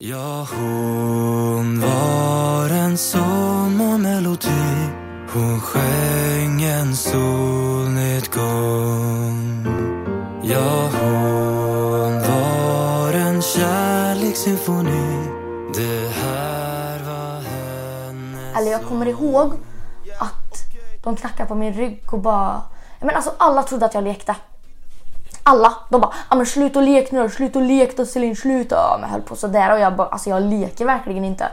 Ja, hon var en sommarmelodi Hon sjöng en solnedgång. Ja, hon var en kärlekssymfoni. Det här var hennes Eller jag kommer ihåg att de knackade på min rygg och bara... Men alltså alla trodde att jag lekte. Alla. De bara ah, men sluta lek nu då, sluta lek då Celine, sluta. Ja, men jag höll på sådär och jag bara alltså jag leker verkligen inte.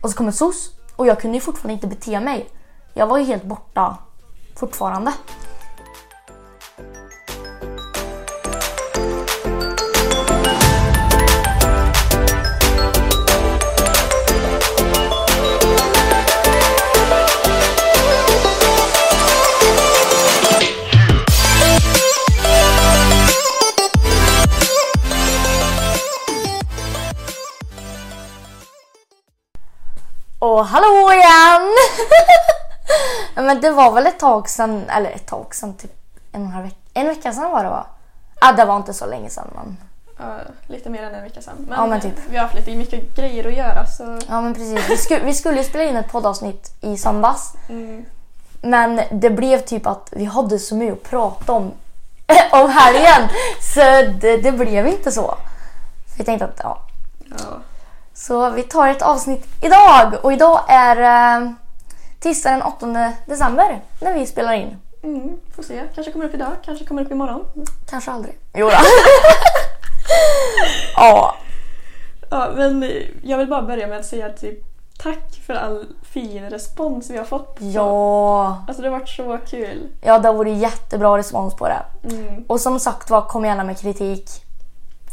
Och så kommer SOS och jag kunde ju fortfarande inte bete mig. Jag var ju helt borta fortfarande. Och hallå igen! Men det var väl ett tag sedan, eller ett tag sedan, typ en, och en, veck- en vecka sedan var det va? Ja, det var inte så länge sedan men... Ja, lite mer än en vecka sedan. Men, Ja, men typ. vi har haft lite mycket grejer att göra så... Ja men precis. Vi, sku, vi skulle spela in ett poddavsnitt i söndags. Mm. Men det blev typ att vi hade så mycket att prata om om helgen. Så det, det blev inte så. Så tänkte att ja. Ja. Så vi tar ett avsnitt idag. Och idag är eh, tisdag den 8 december när vi spelar in. Mm, får se. Kanske kommer upp idag, kanske kommer upp imorgon. Kanske aldrig. Jo då. Ja. Ja, men jag vill bara börja med att säga typ tack för all fin respons vi har fått. Ja. Alltså det har varit så kul. Ja, det vore jättebra respons på det. Mm. Och som sagt var, kom gärna med kritik.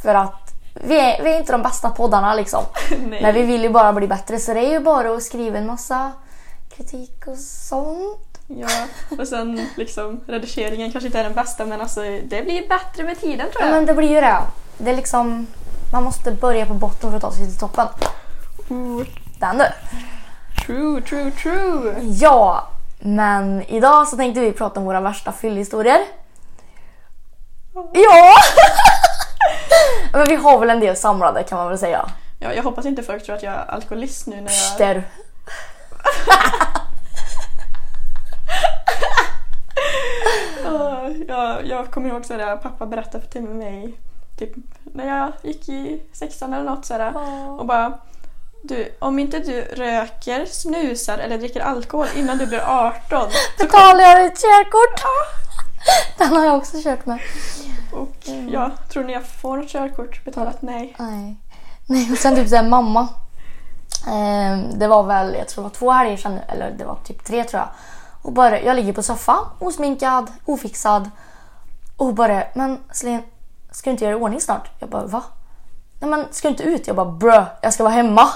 För att vi är, vi är inte de bästa poddarna liksom. Men vi vill ju bara bli bättre så det är ju bara att skriva en massa kritik och sånt. Ja, och sen liksom redigeringen kanske inte är den bästa men alltså det blir bättre med tiden tror Ja, jag. men det blir ju det. Det är liksom... Man måste börja på botten för att ta sig till toppen. Ooh, Den du. true, true, true. Ja, men idag så tänkte vi prata om våra värsta fyllhistorier. Ja! men vi har väl en del samlade kan man väl säga. Ja, jag hoppas inte folk tror att jag är alkoholist nu när jag... Det är du. Ja, ja, jag kommer ihåg sådär, pappa berättade till mig typ när jag gick i sexan eller något sådär och bara du, om inte du röker, snusar eller dricker alkohol innan du blir 18 så Betalar jag ditt körkort? Den har jag också kört med. och ja, tror ni jag får något körkort betalat? Nej. Nej. Nej, och sen typ såhär mamma. Ehm, det var väl, jag tror det var två helger sedan, eller det var typ tre tror jag. Och bara, jag ligger på soffan, osminkad, ofixad. Och bara, men Celine, ska du inte göra i ordning snart? Jag bara, va? Nej men ska du inte ut? Jag bara, brö, jag ska vara hemma.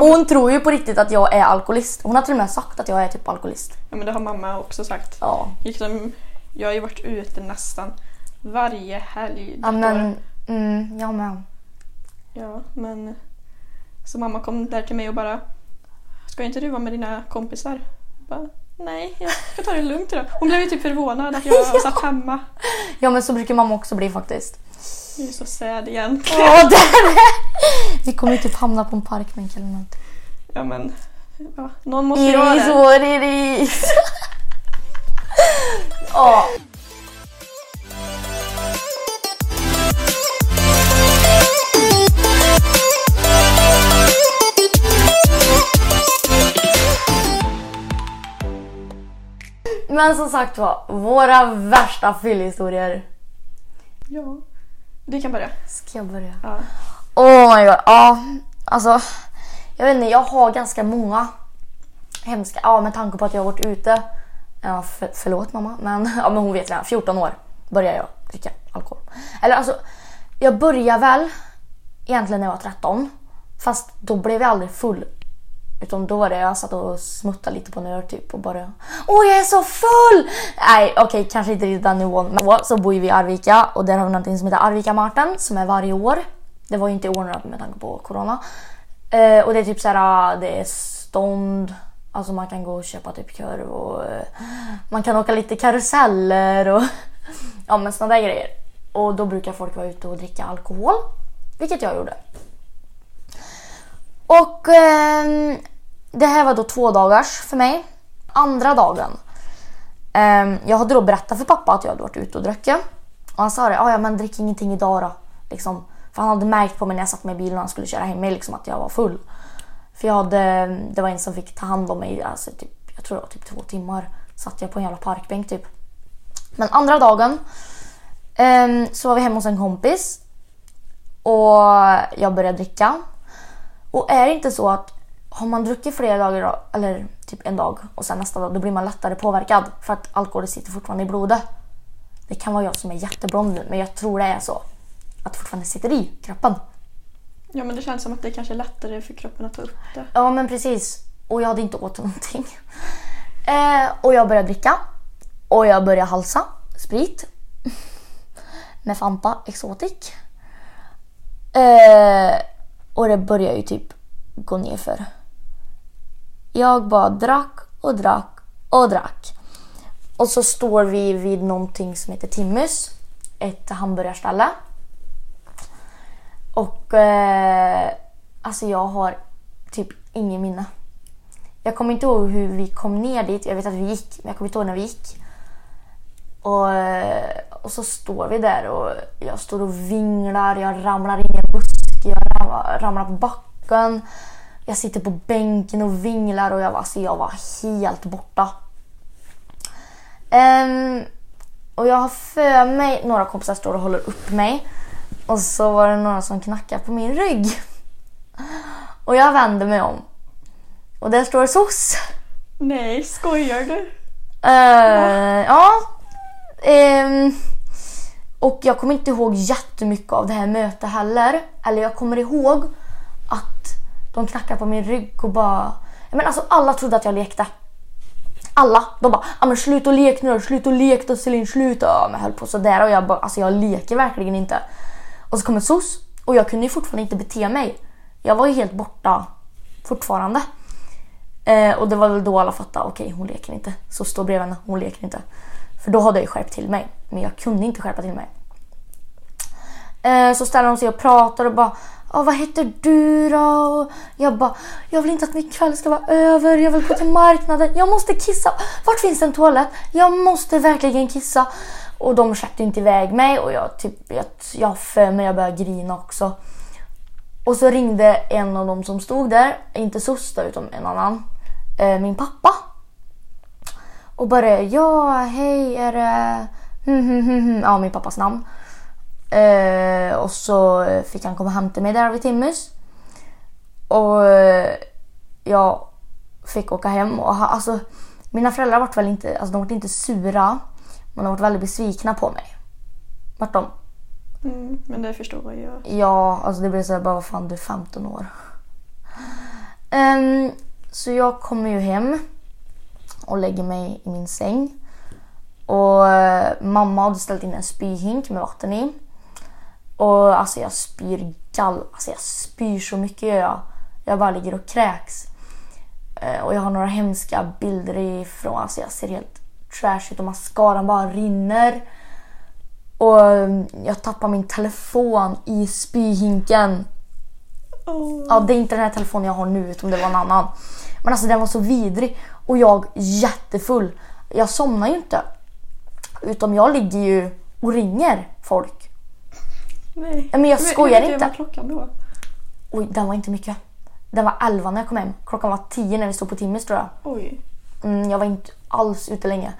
och hon tror ju på riktigt att jag är alkoholist. Hon har till och med sagt att jag är typ alkoholist. Ja, men det har mamma också sagt. Ja. Liksom, jag har ju varit ute nästan varje helg Ja men, mm, jag med. Ja, men... Så mamma kom där till mig och bara Ska inte du vara med dina kompisar? Jag bara, Nej, jag ska ta det lugnt idag. Hon blev ju typ förvånad att jag satt hemma. Ja men så brukar mamma också bli faktiskt. Jag är så sad igen. Ja, det det. Vi kommer ju typ hamna på en parkbänk eller någonting. Ja men, ja, någon måste göra Iris, det. what it is. Ja. Men som sagt var, våra värsta fyllhistorier. Ja, du kan börja. Ska jag börja? Ja. Oh my god. Ja, alltså. Jag vet inte, jag har ganska många hemska. Ja, med tanke på att jag har varit ute. Ja, för, förlåt mamma. Men, ja, men hon vet redan. 14 år började jag dricka alkohol. Eller alltså, jag började väl egentligen när jag var 13. Fast då blev jag aldrig full. Utan då var det jag satt och smuttade lite på en öl typ och bara Åh jag är så full! Nej okej kanske inte riktigt den nivån. Men då så bor vi i Arvika och där har vi någonting som heter Arvika Marten som är varje år. Det var ju inte i år med tanke på corona. Eh, och det är typ såhär, det är stånd. Alltså man kan gå och köpa typ korv och eh, man kan åka lite karuseller och ja men såna där grejer. Och då brukar folk vara ute och dricka alkohol. Vilket jag gjorde. Och eh, det här var då två dagars för mig. Andra dagen. Eh, jag hade då berättat för pappa att jag hade varit ute och druckit. Och han sa det, ah, ja men drick ingenting idag då. Liksom. För han hade märkt på mig när jag satt med i bilen och han skulle köra hem mig liksom, att jag var full. För jag hade, det var en som fick ta hand om mig, alltså typ, jag tror det var typ två timmar. Satt jag på en jävla parkbänk typ. Men andra dagen um, så var vi hemma hos en kompis. Och jag började dricka. Och är det inte så att har man druckit flera dagar, eller typ en dag och sen nästa dag, då blir man lättare påverkad för att alkoholen sitter fortfarande i blodet. Det kan vara jag som är jätteblond nu, men jag tror det är så. Att det fortfarande sitter i kroppen. Ja men det känns som att det kanske är lättare för kroppen att ta upp det. Ja, men precis. Och jag hade inte åt någonting. Eh, och jag började dricka. Och jag började halsa sprit. Med Fanta Exotic. Eh, och det började ju typ gå ner för. Jag bara drack och drack och drack. Och så står vi vid någonting som heter Timmus. Ett hamburgarställe. Och eh, alltså jag har typ ingen minne. Jag kommer inte ihåg hur vi kom ner dit. Jag vet att vi gick, men jag kommer inte ihåg när vi gick. Och, eh, och så står vi där och jag står och vinglar, jag ramlar in i en buske, jag ramlar, ramlar på backen. Jag sitter på bänken och vinglar och jag var, alltså jag var helt borta. Um, och jag har för mig, några kompisar står och håller upp mig. Och så var det några som knackade på min rygg. Och jag vänder mig om. Och där står SOS. Nej, skojar du? Eh, ja. Ehm, och jag kommer inte ihåg jättemycket av det här mötet heller. Eller jag kommer ihåg att de knackade på min rygg och bara... Men alltså alla trodde att jag lekte. Alla. De bara ah, men sluta och lek nu då, sluta och lek då Celine, sluta. Ja, men jag höll på sådär och jag bara alltså jag leker verkligen inte. Och så kommer SOS och jag kunde ju fortfarande inte bete mig. Jag var ju helt borta fortfarande. Eh, och det var väl då alla fattade, okej hon leker inte. Så står bredvid henne, hon leker inte. För då hade jag ju skärpt till mig. Men jag kunde inte skärpa till mig. Eh, så ställer de sig och pratar och bara "Ja, vad heter du då? Och jag bara, jag vill inte att min kväll ska vara över. Jag vill gå till marknaden. Jag måste kissa. Vart finns en toalett? Jag måste verkligen kissa. Och de släppte inte iväg mig och jag typ, jag, jag har för mig jag började grina också. Och så ringde en av dem som stod där, inte SOS då, utan en annan, eh, min pappa. Och bara ja, hej, är det... Hmm, hmm, hmm, ja, min pappas namn. Eh, och så fick han komma och hämta mig där vid Timmus. Och eh, jag fick åka hem och ha, alltså mina föräldrar vart väl inte, alltså de vart inte sura. Men de vart väldigt besvikna på mig. Vart de? Mm, men det förstår jag. Ja, alltså det blir så här, bara vad fan du är 15 år. Ehm, så jag kommer ju hem och lägger mig i min säng. Och eh, mamma hade ställt in en spyhink med vatten i. Och alltså jag spyr gall, alltså jag spyr så mycket gör jag. Jag bara ligger och kräks. Eh, och jag har några hemska bilder ifrån, alltså jag ser helt trash ut och mascaran bara rinner. Och eh, jag tappar min telefon i spyhinken. Oh. Ja, det är inte den här telefonen jag har nu utan det var en annan. Men alltså den var så vidrig och jag jättefull. Jag somnar ju inte. Utom jag ligger ju och ringer folk. Nej. Men jag Hur- skojar hur inte. var klockan då? Oj, den var inte mycket. Den var 11 när jag kom hem. Klockan var 10 när vi stod på Timmis tror jag. Oj. Mm, jag var inte alls ute länge.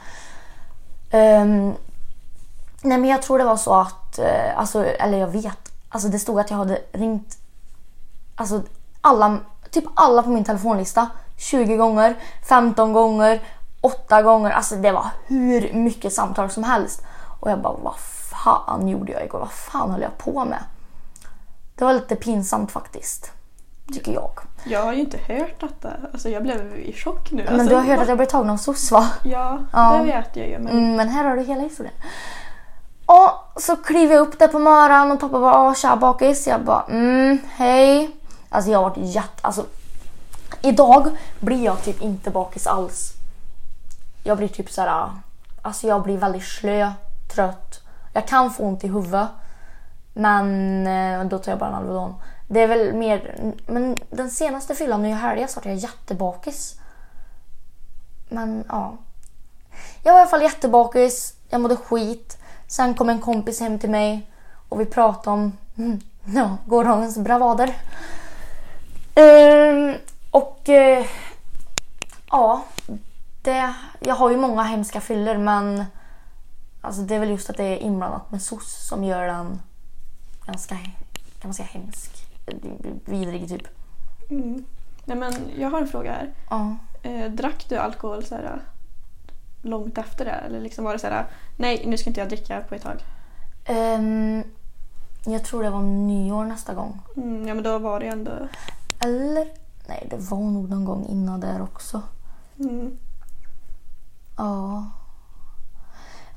Um, nej men jag tror det var så att, uh, alltså, eller jag vet, alltså det stod att jag hade ringt alltså alla, typ alla på min telefonlista 20 gånger, 15 gånger, 8 gånger. Alltså det var hur mycket samtal som helst. Och jag bara, vad fan gjorde jag igår? Vad fan höll jag på med? Det var lite pinsamt faktiskt. Tycker jag. Jag har ju inte hört detta. Alltså jag blev i chock nu. Men alltså, du har hört vad- att jag blev tagen av SOS va? Ja, Ja. det vet jag ju. Men Mm, men här har du hela historien. Och så kliver jag upp där på morgonen och pappa bara "Åh, “tja bakis”. Jag bara “mm, hej”. Alltså jag har varit jätte... Alltså, idag blir jag typ inte bakis alls. Jag blir typ såhär... Alltså jag blir väldigt slö, trött. Jag kan få ont i huvudet. Men eh, då tar jag bara en Alvedon. Det är väl mer... Men den senaste fyllan nu i helgen så var jag jättebakis. Men ja. Jag var i alla fall jättebakis. Jag mådde skit. Sen kom en kompis hem till mig och vi pratade om mm, ja, gårdagens bravader. Ehm, och eh, ja, det, jag har ju många hemska fyller men alltså det är väl just att det är inblandat med SOS som gör den ganska, kan man säga hemsk, vidrig typ. Mm. Nej men jag har en fråga här. Ja. Eh, drack du alkohol så här, långt efter det? Eller liksom var det så här, nej nu ska inte jag dricka på ett tag? Ehm, jag tror det var nyår nästa gång. Mm, ja men då var det ändå... Eller? Nej, det var nog någon gång innan där också. Mm. Ja.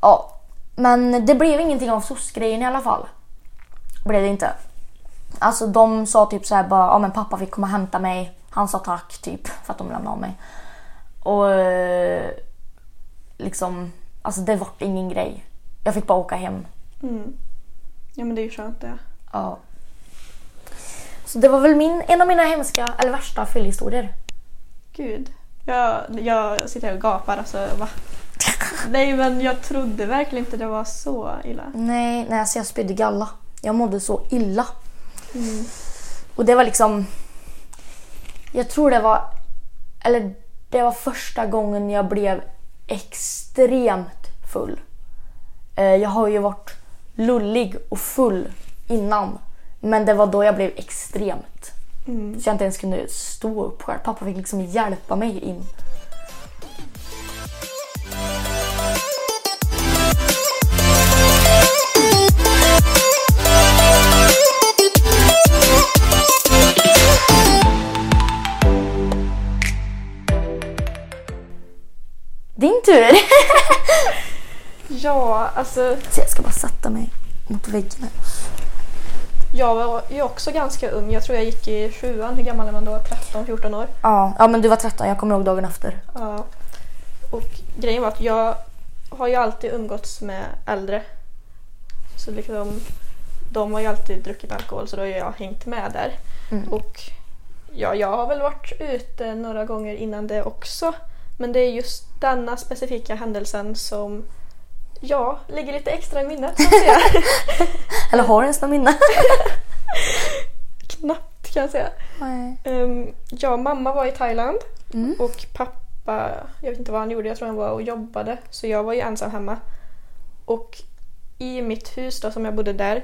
Ja, men det blev ingenting av SOS-grejen i alla fall. Blev det inte. Alltså de sa typ så här bara, ja men pappa fick komma och hämta mig. Han sa tack typ för att de lämnade av mig. Och eh, liksom, alltså det var ingen grej. Jag fick bara åka hem. Mm. Ja men det är ju skönt det. Ja. Så det var väl min, en av mina hemska, eller värsta fyllhistorier. Gud. Jag, jag sitter här och gapar alltså va? Nej men jag trodde verkligen inte det var så illa. Nej, nej alltså jag spydde galla. Jag mådde så illa. Mm. Och det var liksom... Jag tror det var... Eller det var första gången jag blev extremt full. Eh, Jag har ju varit lullig och full innan. Men det var då jag blev extremt. Mm. Så jag inte ens kunde stå upp själv. Pappa fick liksom hjälpa mig in. Tur! Ja, alltså Så jag ska bara sätta mig mot väggen här. jag var ju också ganska ung. Jag tror jag gick i sjuan. Hur gammal är man då? 13-14 år? Ja, ja, men du var 13. Jag kommer ihåg dagen efter. Ja. Och grejen var att jag har ju alltid umgåtts med äldre. Så liksom, de har ju alltid druckit alkohol så då har jag hängt med där. Mm. Och ja, jag har väl varit ute några gånger innan det också. Men det är just denna specifika händelsen som ja, ligger lite extra i minnet. Eller har ens något minne? Knappt kan jag säga. Um, ja, mamma var i Thailand Mm. och pappa, jag vet inte vad han gjorde, jag tror han var och jobbade. Så jag var ju ensam hemma. Och i mitt hus då som jag bodde där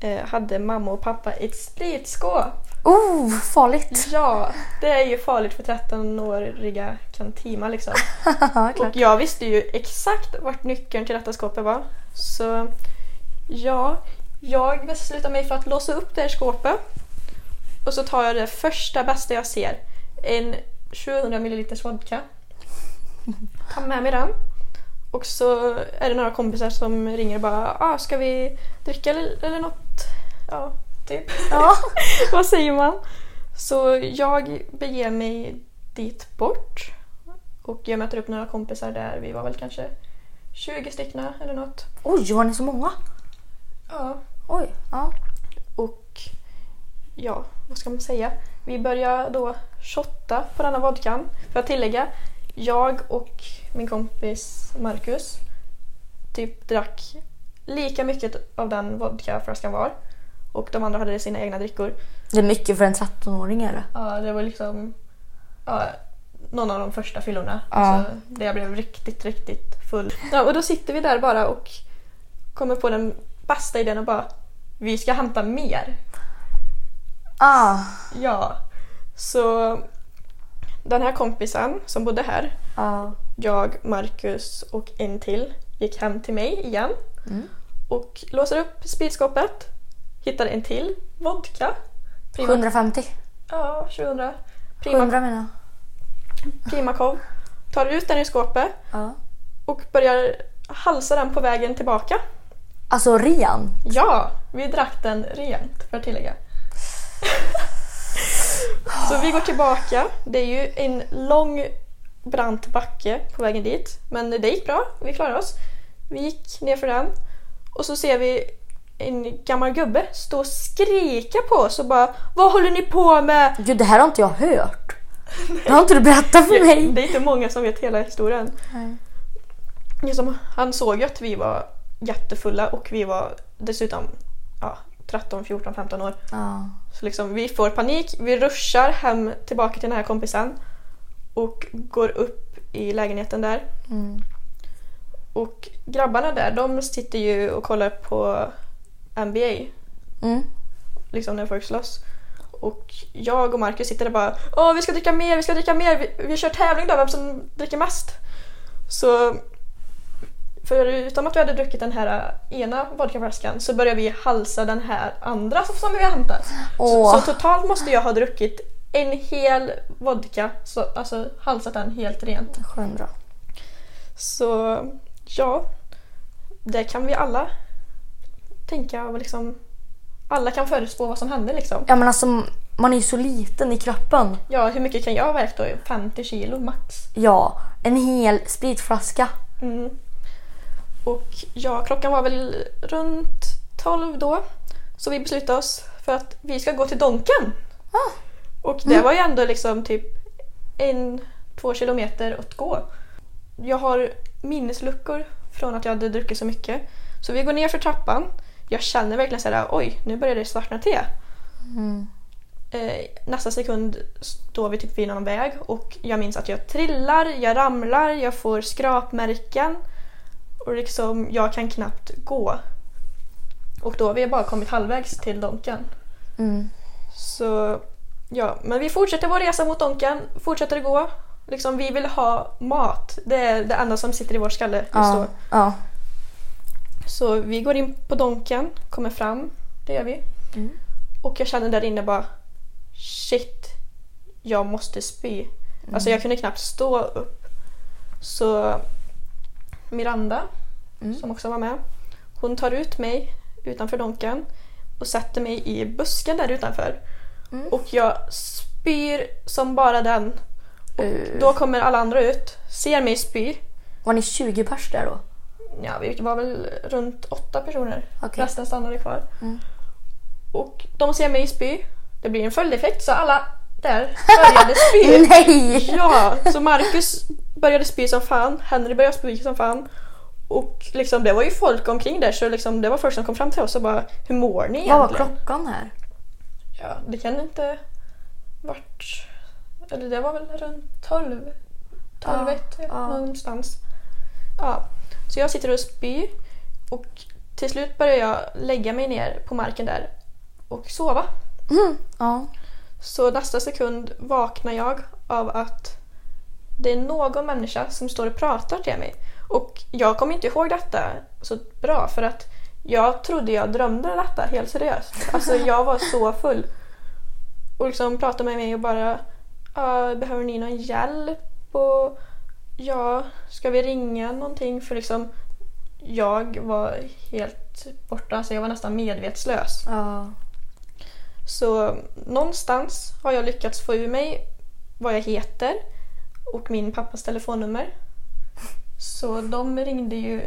eh, hade mamma och pappa ett spritskåp. Oh, farligt! Ja, det är ju farligt för 13-åriga kantima liksom. Och jag visste ju exakt vart nyckeln till detta skåpet var. Så ja, jag beslutar mig för att låsa upp det här skåpet. Och så tar jag det första bästa jag ser. En 700 ml vodka. Tar med mig den. Och så är det några kompisar som ringer och bara ah, ska vi dricka eller något? Ja, typ. Ja. Vad säger man? Så jag beger mig dit bort. Och jag möter upp några kompisar där. Vi var väl kanske 20 stycken eller något. Oj, var ni så många? Ja. Oj, ja. Och ja, vad ska man säga? Vi börjar då shotta på denna vodkan. För att tillägga, jag och min kompis Marcus typ drack lika mycket av den vodkaflaskan var. Och de andra hade sina egna drickor. Det är mycket för en 13-åring är det. Ja, det var liksom ja, någon av de första fyllorna. Ja. Alltså, där jag blev riktigt, riktigt full. Ja, och då sitter vi där bara och kommer på den bästa idén och bara vi ska hämta mer. Ah. Ja. Så den här kompisen som bodde här, Ja. jag, Marcus och en till gick hem till mig igen Mm. och låser upp spritskåpet, hittar en till vodka. Prima, 750. ja, 700. Prima 700 menar jag. Primakov. Tar ut den i skåpet Ja. och börjar halsa den på vägen tillbaka. Alltså ren. Ja, vi drack den rent för att tillägga. Så vi går tillbaka. Det är ju en lång brant backe på vägen dit. Men det gick bra, vi klarade oss. Vi gick ner för den och så ser vi en gammal gubbe stå och skrika på oss och bara Vad håller ni på med? Gud, det här har inte jag hört. Det har inte du berättat för mig. Det är inte många som vet hela historien. Nej. Liksom, han såg ju att vi var jättefulla och vi var dessutom ja, 13, 14, 15 år. Ja. Så liksom, vi får panik, vi ruschar hem tillbaka till den här kompisen och går upp i lägenheten där. Mm. Och grabbarna där, de sitter ju och kollar på NBA, Mm. liksom när folk slåss. Och jag och Marcus sitter där bara Åh, vi ska dricka mer, vi ska dricka mer, vi, vi kör tävling då, vem som dricker mest. Så förutom att vi hade druckit den här ena vodkaflaskan så började vi halsa den här andra som vi har hämtat. Så, så totalt måste jag ha druckit en hel vodka, så, alltså halsat den helt rent. Sjukt bra. Så ja, det kan vi alla tänka och liksom alla kan förutspå vad som händer liksom. Ja men alltså man är ju så liten i kroppen. Ja, hur mycket kan jag ha vägt då? 50 kilo max. Ja, en hel spritflaska. Mm. Och ja, klockan var väl runt 12 då. Så vi beslutade oss för att vi ska gå till Donken. Ah. Och det var ju ändå liksom typ en, två kilometer att gå. Jag har minnesluckor från att jag hade druckit så mycket. Så vi går ner för trappan. Jag känner verkligen såhär, oj, nu börjar det svartna till. Mm. Eh, nästa sekund står vi typ vid någon väg och jag minns att jag trillar, jag ramlar, jag får skrapmärken och liksom jag kan knappt gå. Och då har vi bara kommit halvvägs till Donken. Mm. Så ja, men vi fortsätter vår resa mot Donken, fortsätter gå. Liksom vi vill ha mat. Det är det enda som sitter i vår skalle just Ja, då. ja. Så vi går in på Donken, kommer fram, det gör vi. Mm. Och jag känner där inne bara shit, jag måste spy. Alltså jag kunde knappt stå upp. Så Miranda, Mm. som också var med, hon tar ut mig utanför Donken och sätter mig i busken där utanför. Mm. Och jag spyr som bara den. Uh. Då kommer alla andra ut, ser mig spy. Var ni 20 pers där då? Ja, vi var väl runt åtta personer. Okej. Resten stannade kvar. Mm. Och de ser mig spy. Det blir en följdeffekt så alla där började spy. Nej! ja, så Marcus började spy som fan. Henry började spy som fan. Och liksom, det var ju folk omkring där så liksom, det var folk som kom fram till oss och bara Hur mår ni Vad var egentligen? klockan här? Ja, det kan inte varit... Eller det var väl runt 12? 12 Ja, ja. någonstans. Ja, så jag sitter och spyr och till slut börjar jag lägga mig ner på marken där och sova. Mm. Ja. Så nästa sekund vaknar jag av att det är någon människa som står och pratar till mig. Och jag kommer inte ihåg detta så bra för att jag trodde jag drömde detta helt seriöst. Alltså jag var så full. Och liksom pratade med mig och bara "Ja, Behöver ni någon hjälp? Och ja, ska vi ringa någonting? För liksom jag var helt borta, så jag var nästan medvetslös. ja. Så någonstans har jag lyckats få ur mig vad jag heter och min pappas telefonnummer. Så de ringde ju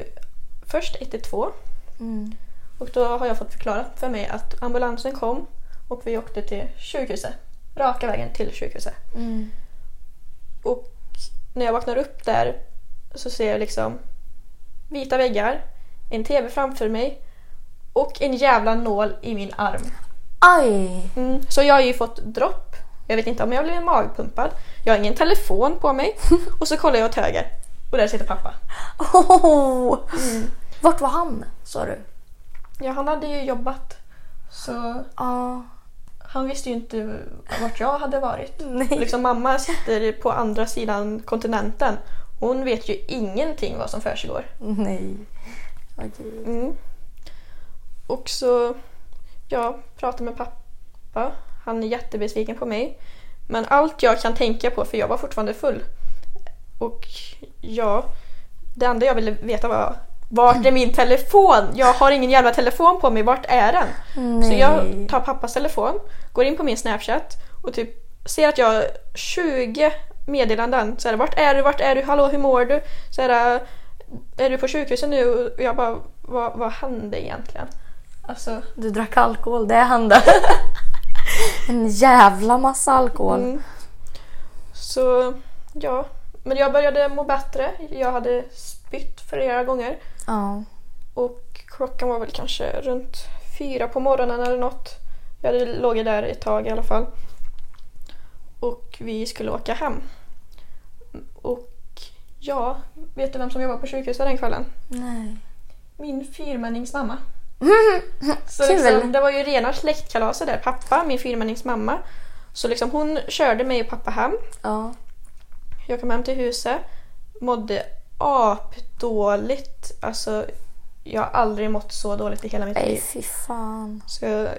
först 112 Mm. och då har jag fått förklarat för mig att ambulansen kom och vi åkte till sjukhuset. Raka vägen till sjukhuset. Mm. Och när jag vaknar upp där så ser jag liksom vita väggar, en TV framför mig och en jävla nål i min arm. Aj! Mm, så jag har ju fått dropp. Jag vet inte om jag blev magpumpad. Jag har ingen telefon på mig. Och så kollar jag åt höger. Och där sitter pappa. Oh. Mm. Vart var han, sa du? Ja, han hade ju jobbat. Så Ja. Han visste ju inte vart jag hade varit. Nej. Liksom mamma sitter på andra sidan kontinenten. Hon vet ju ingenting vad som försiggår. Nej. Gud. Mm. Och så, ja, pratar med pappa. Han är jättebesviken på mig. Men allt jag kan tänka på, för jag var fortfarande full. Och ja, det enda jag ville veta var vart är min telefon? Jag har ingen jävla telefon på mig, vart är den? Så Nej. jag tar pappas telefon, går in på min snapchat och typ ser att jag har 20 meddelanden. Så här, vart är du? Vart är du? Hallå, hur mår du? Så här, är du på sjukhuset nu? Och jag bara, vad, vad hände egentligen? Alltså, Du drack alkohol, det hände. en jävla massa alkohol. mm. Så ja, men jag började må bättre. Jag hade spytt flera gånger. Ja. Och klockan var väl kanske runt fyra på morgonen eller något. Jag hade låg där ett tag i alla fall. Och vi skulle åka hem. Och ja, vet du vem som jobbar på sjukhuset den kvällen? Nej. Min fyrmänningsmamma. Så Kul. liksom, det var ju rena släktkalaset där. Pappa, min fyrmänningsmamma. Så liksom hon körde mig och pappa hem. Ja. Jag kom hem till huset. Mådde apdåligt. Alltså, jag har aldrig mått så dåligt i hela mitt Nej, liv. fy fan. Så jag,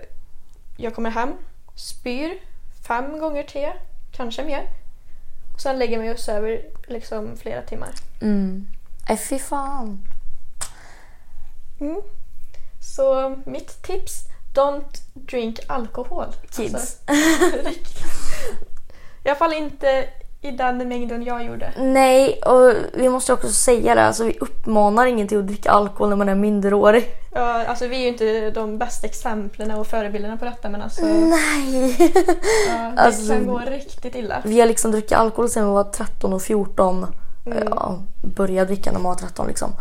jag kommer hem, spyr fem gånger till, kanske mer. Och sen lägger jag mig och söver liksom flera timmar. Mm. Nej, fy fan. Mm. Så mitt tips, don't drink alkohol. Kids. Alltså. I alla fall inte i den mängden jag gjorde. Nej, och vi måste också säga det. Alltså, vi uppmanar ingen till att dricka alkohol när man är minderårig. Ja, alltså vi är ju inte de bästa exemplen och förebilderna på detta men alltså, Nej. ja, det Alltså- kan gå riktigt illa. Vi har liksom druckit alkohol sedan vi var 13 och 14. Mm. Ja, började dricka när man var 13 liksom.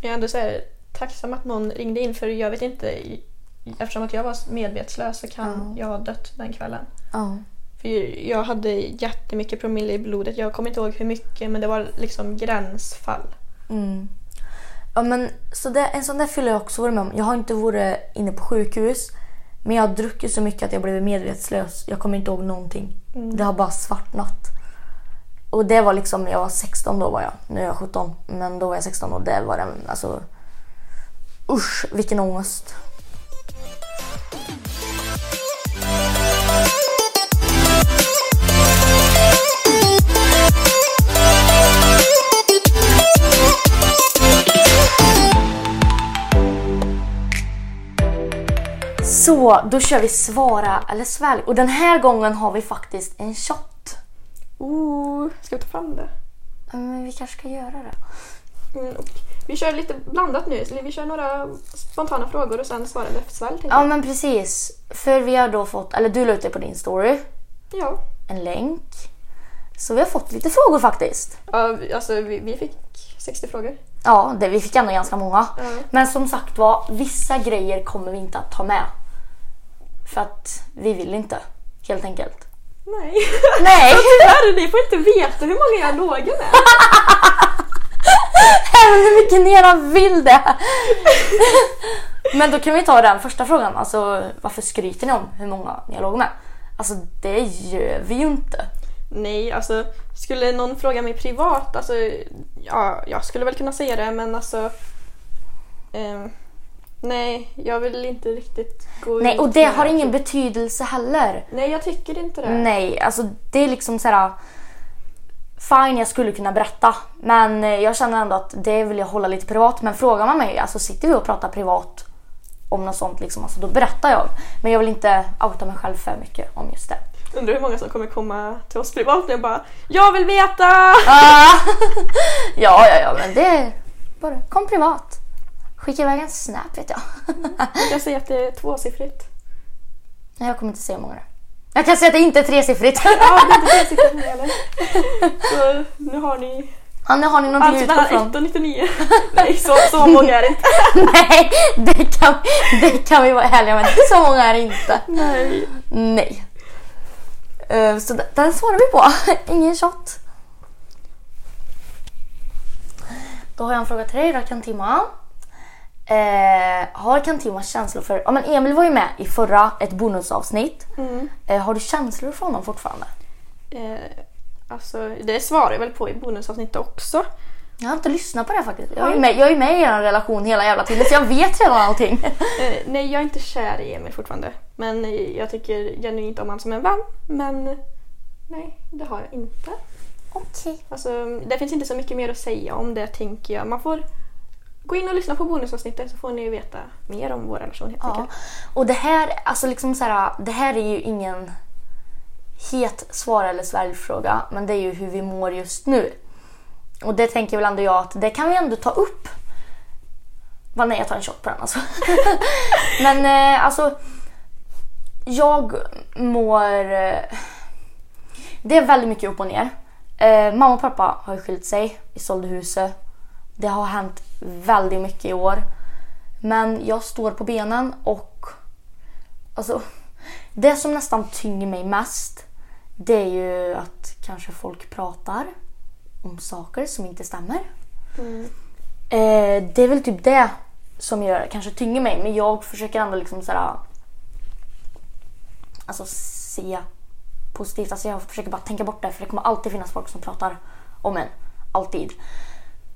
Jag är ändå så här, tacksam att någon ringde in för jag vet inte, eftersom att jag var medvetslös så kan jag ha dött den kvällen. Ja. För jag hade jättemycket promille i blodet. Jag kommer inte ihåg hur mycket men det var liksom gränsfall. Mm. Ja men så det, en sån där fylla jag också varit med om. Jag har inte varit inne på sjukhus. Men jag har druckit så mycket att jag blev medvetslös. Jag kommer inte ihåg någonting. Det har bara svartnat. Och det var liksom, jag var 16 då var jag. Nu är jag 17. Men då var jag 16 och det var den, alltså... Usch, vilken ångest. Så, då kör vi svara eller svälj. Och den här gången har vi faktiskt en shot. Ooh, ska vi ta fram det? Men vi kanske ska göra det. Mm, vi kör lite blandat nu. Så vi kör några spontana frågor och sen svarar vi svälj. tänker Ja jag. men precis. För vi har då fått, eller du la ut det på din story, Ja. en länk. Så vi har fått lite frågor faktiskt. ja. Alltså vi, vi fick 60 frågor. Ja, det, vi fick ändå ganska många. Ja. Men som sagt var, vissa grejer kommer vi inte att ta med. För att vi vill inte, helt enkelt. Nej. Nej! Tyvärr, ni får inte veta hur många jag låg med. Även hur mycket ni gärna vill det. Men då kan vi ta den första frågan. Alltså, varför skryter ni om hur många ni har låg med? Alltså, det gör vi ju inte. Nej, alltså skulle någon fråga mig privat, alltså ja, jag skulle väl kunna säga det men alltså ehm, Nej, jag vill inte riktigt gå Nej, ut och det med- har ingen betydelse heller. Nej, jag tycker inte det. Nej, alltså det är liksom så här. Fine, jag skulle kunna berätta. Men eh, jag känner ändå att det vill jag hålla lite privat. Men frågar man mig, alltså sitter vi och pratar privat om något sånt liksom, alltså, då berättar jag. Men jag vill inte outa mig själv för mycket om just det. Undrar hur många som kommer komma till oss privat nu och bara Jag vill veta! Ah! ja, ja, ja, men det... Bara, kom privat. Skicka iväg en snap vet jag. Jag kan säga att det är tvåsiffrigt. Nej, jag kommer inte säga hur många det är. Jag kan säga att det inte är tresiffrigt. Ja, det är inte tresiffrigt nu heller. Så nu har ni Ja, nu har ni någonting allt att utgå från. 1 och 99. Nej, så, så många är det inte. Nej, det kan, det kan vi vara ärliga med. Så många är det inte. Nej. Nej. Eh, Så den svarar vi på. Ingen shot. Då har jag en fråga till dig då, Kantima. Eh, har Kantima känslor för... Ja, men Emil var ju med i förra, ett bonusavsnitt. Mm. Eh, har du känslor för honom fortfarande? Eh, alltså, det svarar jag väl på i bonusavsnittet också. Jag har inte lyssnat på det faktiskt. Jag är med, jag är med i er relation hela jävla tiden så jag vet redan allting. Eh, nej, jag är inte kär i Emil fortfarande. Men jag tycker genuint om honom som en vän. Men nej, det har jag inte. Okej. Alltså, det finns inte så mycket mer att säga om det tänker jag. Man får gå in och lyssna på bonusavsnittet så får ni veta mer om vår relation helt Ja. Och det här, alltså liksom så här, det här är ju ingen het svara eller sväljfråga, men det är ju hur vi mår just nu. Och det tänker väl ändå jag att det kan vi ändå ta upp. Va, nej, jag tar en shot på den alltså. Men eh, alltså, jag mår... Eh, det är väldigt mycket upp och ner. Eh, mamma och pappa har skilt sig. Vi sålde huset. Det har hänt väldigt mycket i år. Men jag står på benen och alltså, det som nästan tynger mig mest det är ju att kanske folk pratar om saker som inte stämmer. Eh, det är väl typ det som gör, kanske tynger mig. Men jag försöker ändå liksom såhär, alltså se positivt. Alltså jag försöker bara tänka bort det för det kommer alltid finnas folk som pratar om en. Alltid.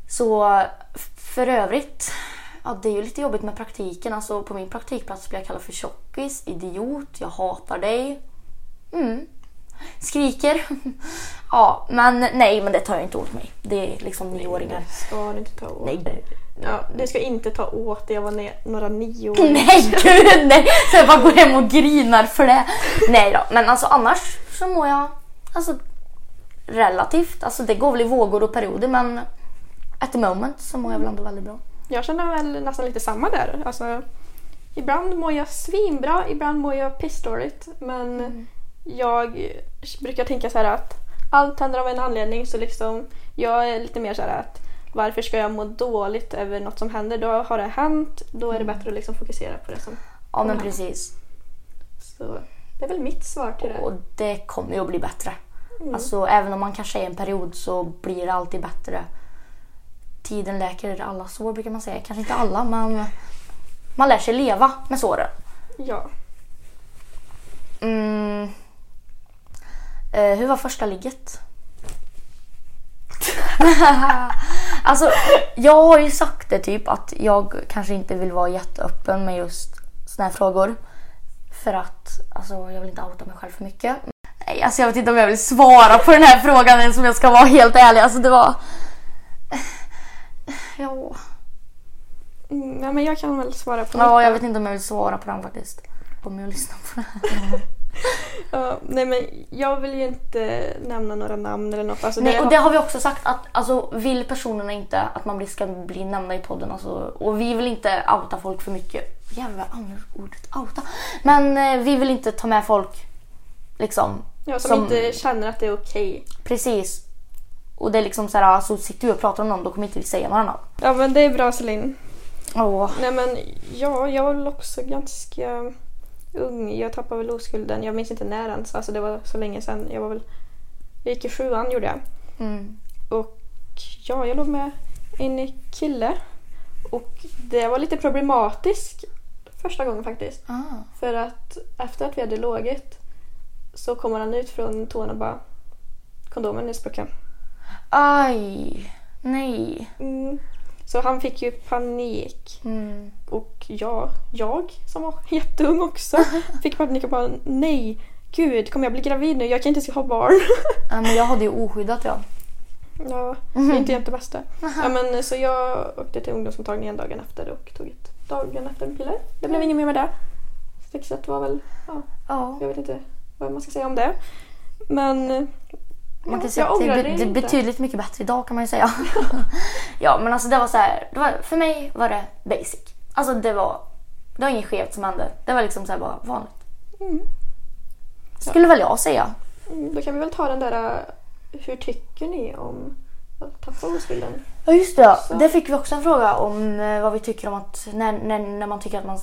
Så för övrigt, ja, det är ju lite jobbigt med praktiken. Alltså på min praktikplats blir jag kallad för tjockis, idiot, jag hatar dig. Mm. Skriker. ja, men nej, men det tar jag inte åt mig. Det är liksom nioåringar. Det ska du inte ta åt Nej. dig. Ja, det ska inte ta åt dig. Jag var några nio år. Nej gud nej! Så jag bara går hem och grinar för det. Nej då, men alltså annars så mår jag alltså, relativt. Alltså det går väl i vågor och perioder men at the moment så mår jag väl ändå väldigt bra. Jag känner väl nästan lite samma där. Alltså, ibland mår jag svinbra, ibland mår jag pissdåligt. Men Mm. jag brukar tänka så här att allt händer av en anledning. Så liksom, jag är lite mer så här att varför ska jag må dåligt över något som händer? Då har det hänt. Då är det bättre att liksom fokusera på det som Ja men precis. Så det är väl mitt svar till det. Och det kommer ju att bli bättre. Alltså även om man kanske är i en period så blir det alltid bättre. Tiden läker alla sår brukar man säga. Kanske inte alla men man lär sig leva med såren. Ja. Mm. Eh, hur var första ligget? alltså, jag har ju sagt det typ att jag kanske inte vill vara jätteöppen med just såna här frågor. För att alltså, jag vill inte outa mig själv för mycket. Nej, alltså jag vet inte om jag vill svara på den här frågan ens om jag ska vara helt ärlig. Alltså det var... Ja, Mm, ja, men jag kan väl svara på ja jag vet inte om jag vill svara på den faktiskt. Kommer jag lyssna på det här? Ja, nej men jag vill ju inte nämna några namn eller något. Alltså, Nej, det och det har vi också sagt att alltså, vill personerna inte att man ska bli nämnda i podden alltså, och vi vill inte outa folk för mycket. Jävlar, använder ordet outa. Men eh, vi vill inte ta med folk liksom. ja, som, som- inte känner att det är okej. Precis. Och det är liksom så här, alltså, sitter vi och pratar om någon då kommer inte vi säga namn. Ja men det är bra Celine. Åh. Nej men ja, jag var väl också ganska ung. Jag tappade väl oskulden. Jag minns inte när ens. Alltså det var så länge sedan. Jag var väl... Jag gick i sjuan gjorde jag. Mm. Och ja, jag låg med en kille. Och det var lite problematiskt första gången faktiskt. Ah. För att efter att vi hade lågit så kommer han ut från toan och bara kondomen är sprucken. Aj. Nej. Mm. Så han fick ju panik. Mm. Och jag, jag som var jätteung också, fick panik och bara nej, gud, kommer jag bli gravid nu? Jag kan inte ha barn. Ja, men jag hade ju oskyddat ja. Ja, det är inte jätte bästa. Ja, men, så jag åkte till ungdomsmottagningen dagen efter och tog ett dagen efter piller. Det blev inget mer med det. Sexet var väl, ja, Ja. jag vet inte vad man ska säga om det. Men Man kan säga att det, det är betydligt mycket bättre idag kan man ju säga. ja men alltså det var så här, det var, för mig var det basic. Alltså det var, det var inget skevt som hände. Det var liksom så här bara vanligt. Mm. Skulle väl jag säga. Mm, Då kan vi väl ta den där, uh, hur tycker ni om att tappa oskulden? Ja just det, Så. det fick vi också en fråga om eh, vad vi tycker om att när, när, när man tycker att man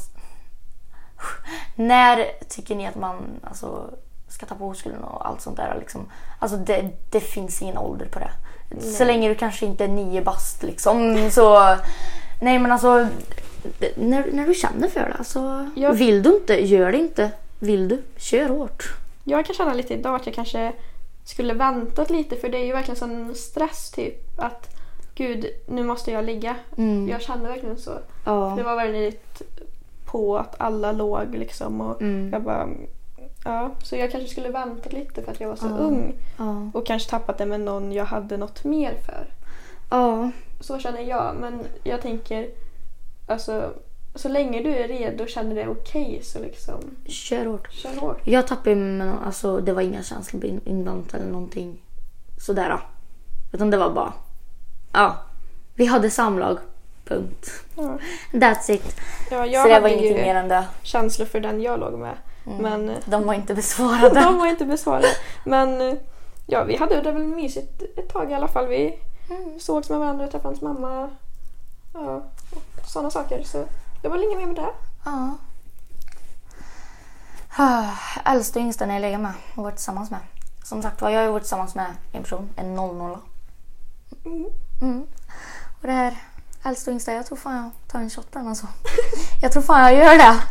när tycker ni att man alltså, ska ta på oskulden och allt sånt där liksom. Alltså det, det finns ingen ålder på det. Så Nej. länge du kanske inte är nio bast liksom så Nej men alltså när, när du känner för det alltså. Jag- Vill du inte, gör det inte. Vill du, kör hårt. Jag kan känna lite idag att jag kanske skulle väntat lite för det är ju verkligen sån stress typ att gud nu måste jag ligga. Mm. Jag känner verkligen så. Ja. Det var väldigt på att alla låg liksom och Mm. jag bara ja så jag kanske skulle väntat lite för att jag var så Ja. ung Ja. och kanske tappat det med någon jag hade något mer för. ja. Så känner jag men jag tänker alltså så länge du är redo och känner det okej så liksom Kör hårt. kör hårt. Jag tappade men alltså det var inga känslor inblandat eller någonting sådär. Utan det var bara, ja. Vi hade samlag. Punkt. Ja. That's it. Ja, jag Så det var hade ingenting mer än det. känslor för den jag låg med. Men eh, De var inte besvarade. de var inte besvarade. Men eh, ja, vi hade det väl mysigt ett tag i alla fall. Vi sågs med varandra, träffade hans mamma. Ja, och sådana saker. Så det var väl inget mer med det. Ja. Ah, Äldsta och yngsta när jag legat med och varit tillsammans med. Som sagt var, jag har varit tillsammans med en person, en 00. Mm. Mm. Och det här äldsta och yngsta, jag tror fan jag tar en shot på den alltså. Jag tror fan jag gör det.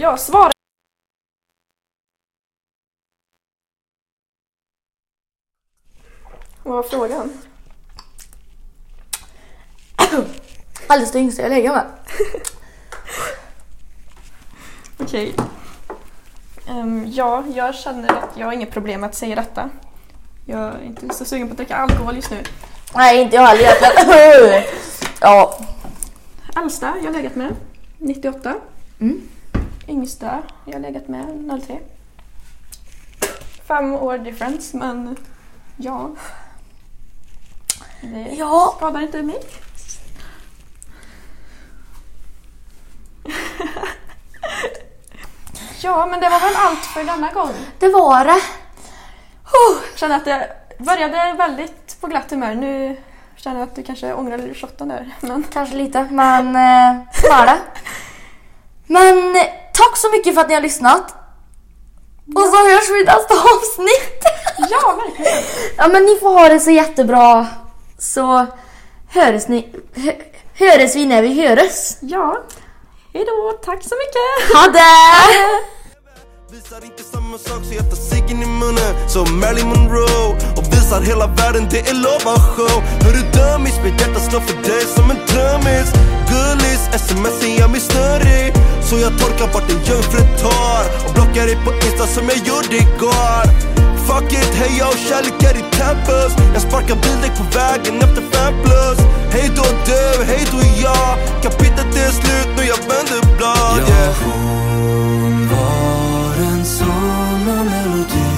Ja, svaret... Vad var frågan? Äldsta och yngsta jag legat med. Okej. Ehm, ja, jag känner att jag har inget problem med att säga detta. Jag är inte så sugen på att dricka alkohol just nu. Nej, inte jag heller egentligen. ja. Äldsta jag har legat med 98. Mm. Yngsta jag har legat med 03. Fem år difference, men ja. Det Ja. skadar inte mig. Ja, men det var väl allt för denna gång. Det var det. känner att det började väldigt på glatt humör. Nu känner jag att du kanske ångrar shotten där. Men Kanske lite, men eh, så är det. Men tack så mycket för att ni har lyssnat. Och så hörs vi i nästa avsnitt. ja, verkligen. ja men ni får ha det så jättebra. Så höres ni, hö, höres vi när vi höres. Ja. Hej då, tack så mycket. Ha det! Visar inte samma sak så jag tar ciggen i munnen som Marilyn Monroe. Och visar hela världen det är lova-show Hör du dummis, mitt hjärta slår för dig som en trummis. Gullis, smsar jag mig snurrig Så jag torkar bort en jungfru tar Och blockar dig på Insta som jag gjorde igår Fuck it, hej yo, kärlek är i tempus Jag sparkar bildäck på vägen efter fem plus. Hej då du, hej då jag. Kapitlet är slut, nu jag vänder blad Ja, yeah. hon var en sommarmelodi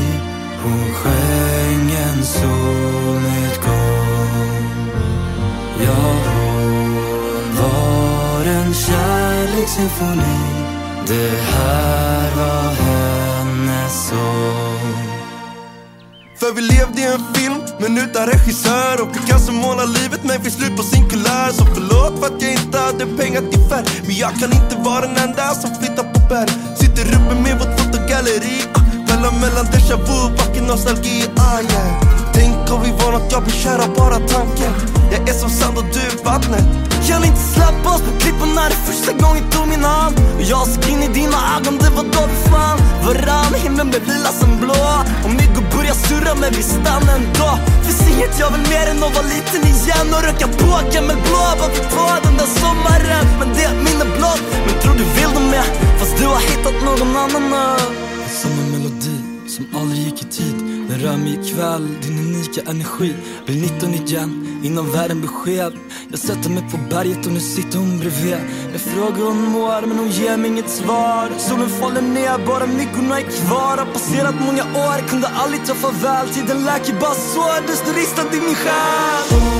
Hon sjöng en solnedgång Ja, hon var en kärlekssymfoni Det här var För vi levde i en film, men utan regissör Och vi kanske målar livet men fick slut på sin kulör. Så förlåt för att jag inte hade pengar till färg Men jag kan inte vara den enda som flyttar på berg Sitter uppe med vårt fotogalleri ah, Mellan, mellan déjà vu vacker nostalgi ah, yeah. Tänk om vi var nåt jag blir kär av bara tanken. Jag är som sand och du är vattnet. Kan inte släppa oss på klipporna det första gången tog min hand. Och jag såg in i dina ögon, det var då vi fann varann. Himlen blev lila som blå. Jag surrar surra men vi stannar ändå. Finns inget jag vill mer än att vara liten igen Och röka på gammelblå vad vi två den där sommaren. Men det är minne blott, men tror du vill det med? Fast du har hittat någon annan nu som aldrig gick i tid. Den rör mig ikväll, din unika energi. Blir 19 igen, innan världen blir skev Jag sätter mig på berget och nu sitter hon bredvid. Jag frågar hon mår, men hon ger mig inget svar. Solen faller ner, bara myggorna är kvar. Har passerat många år, kunde aldrig ta farväl Tiden läker bara sår, desto står ristad i min själ.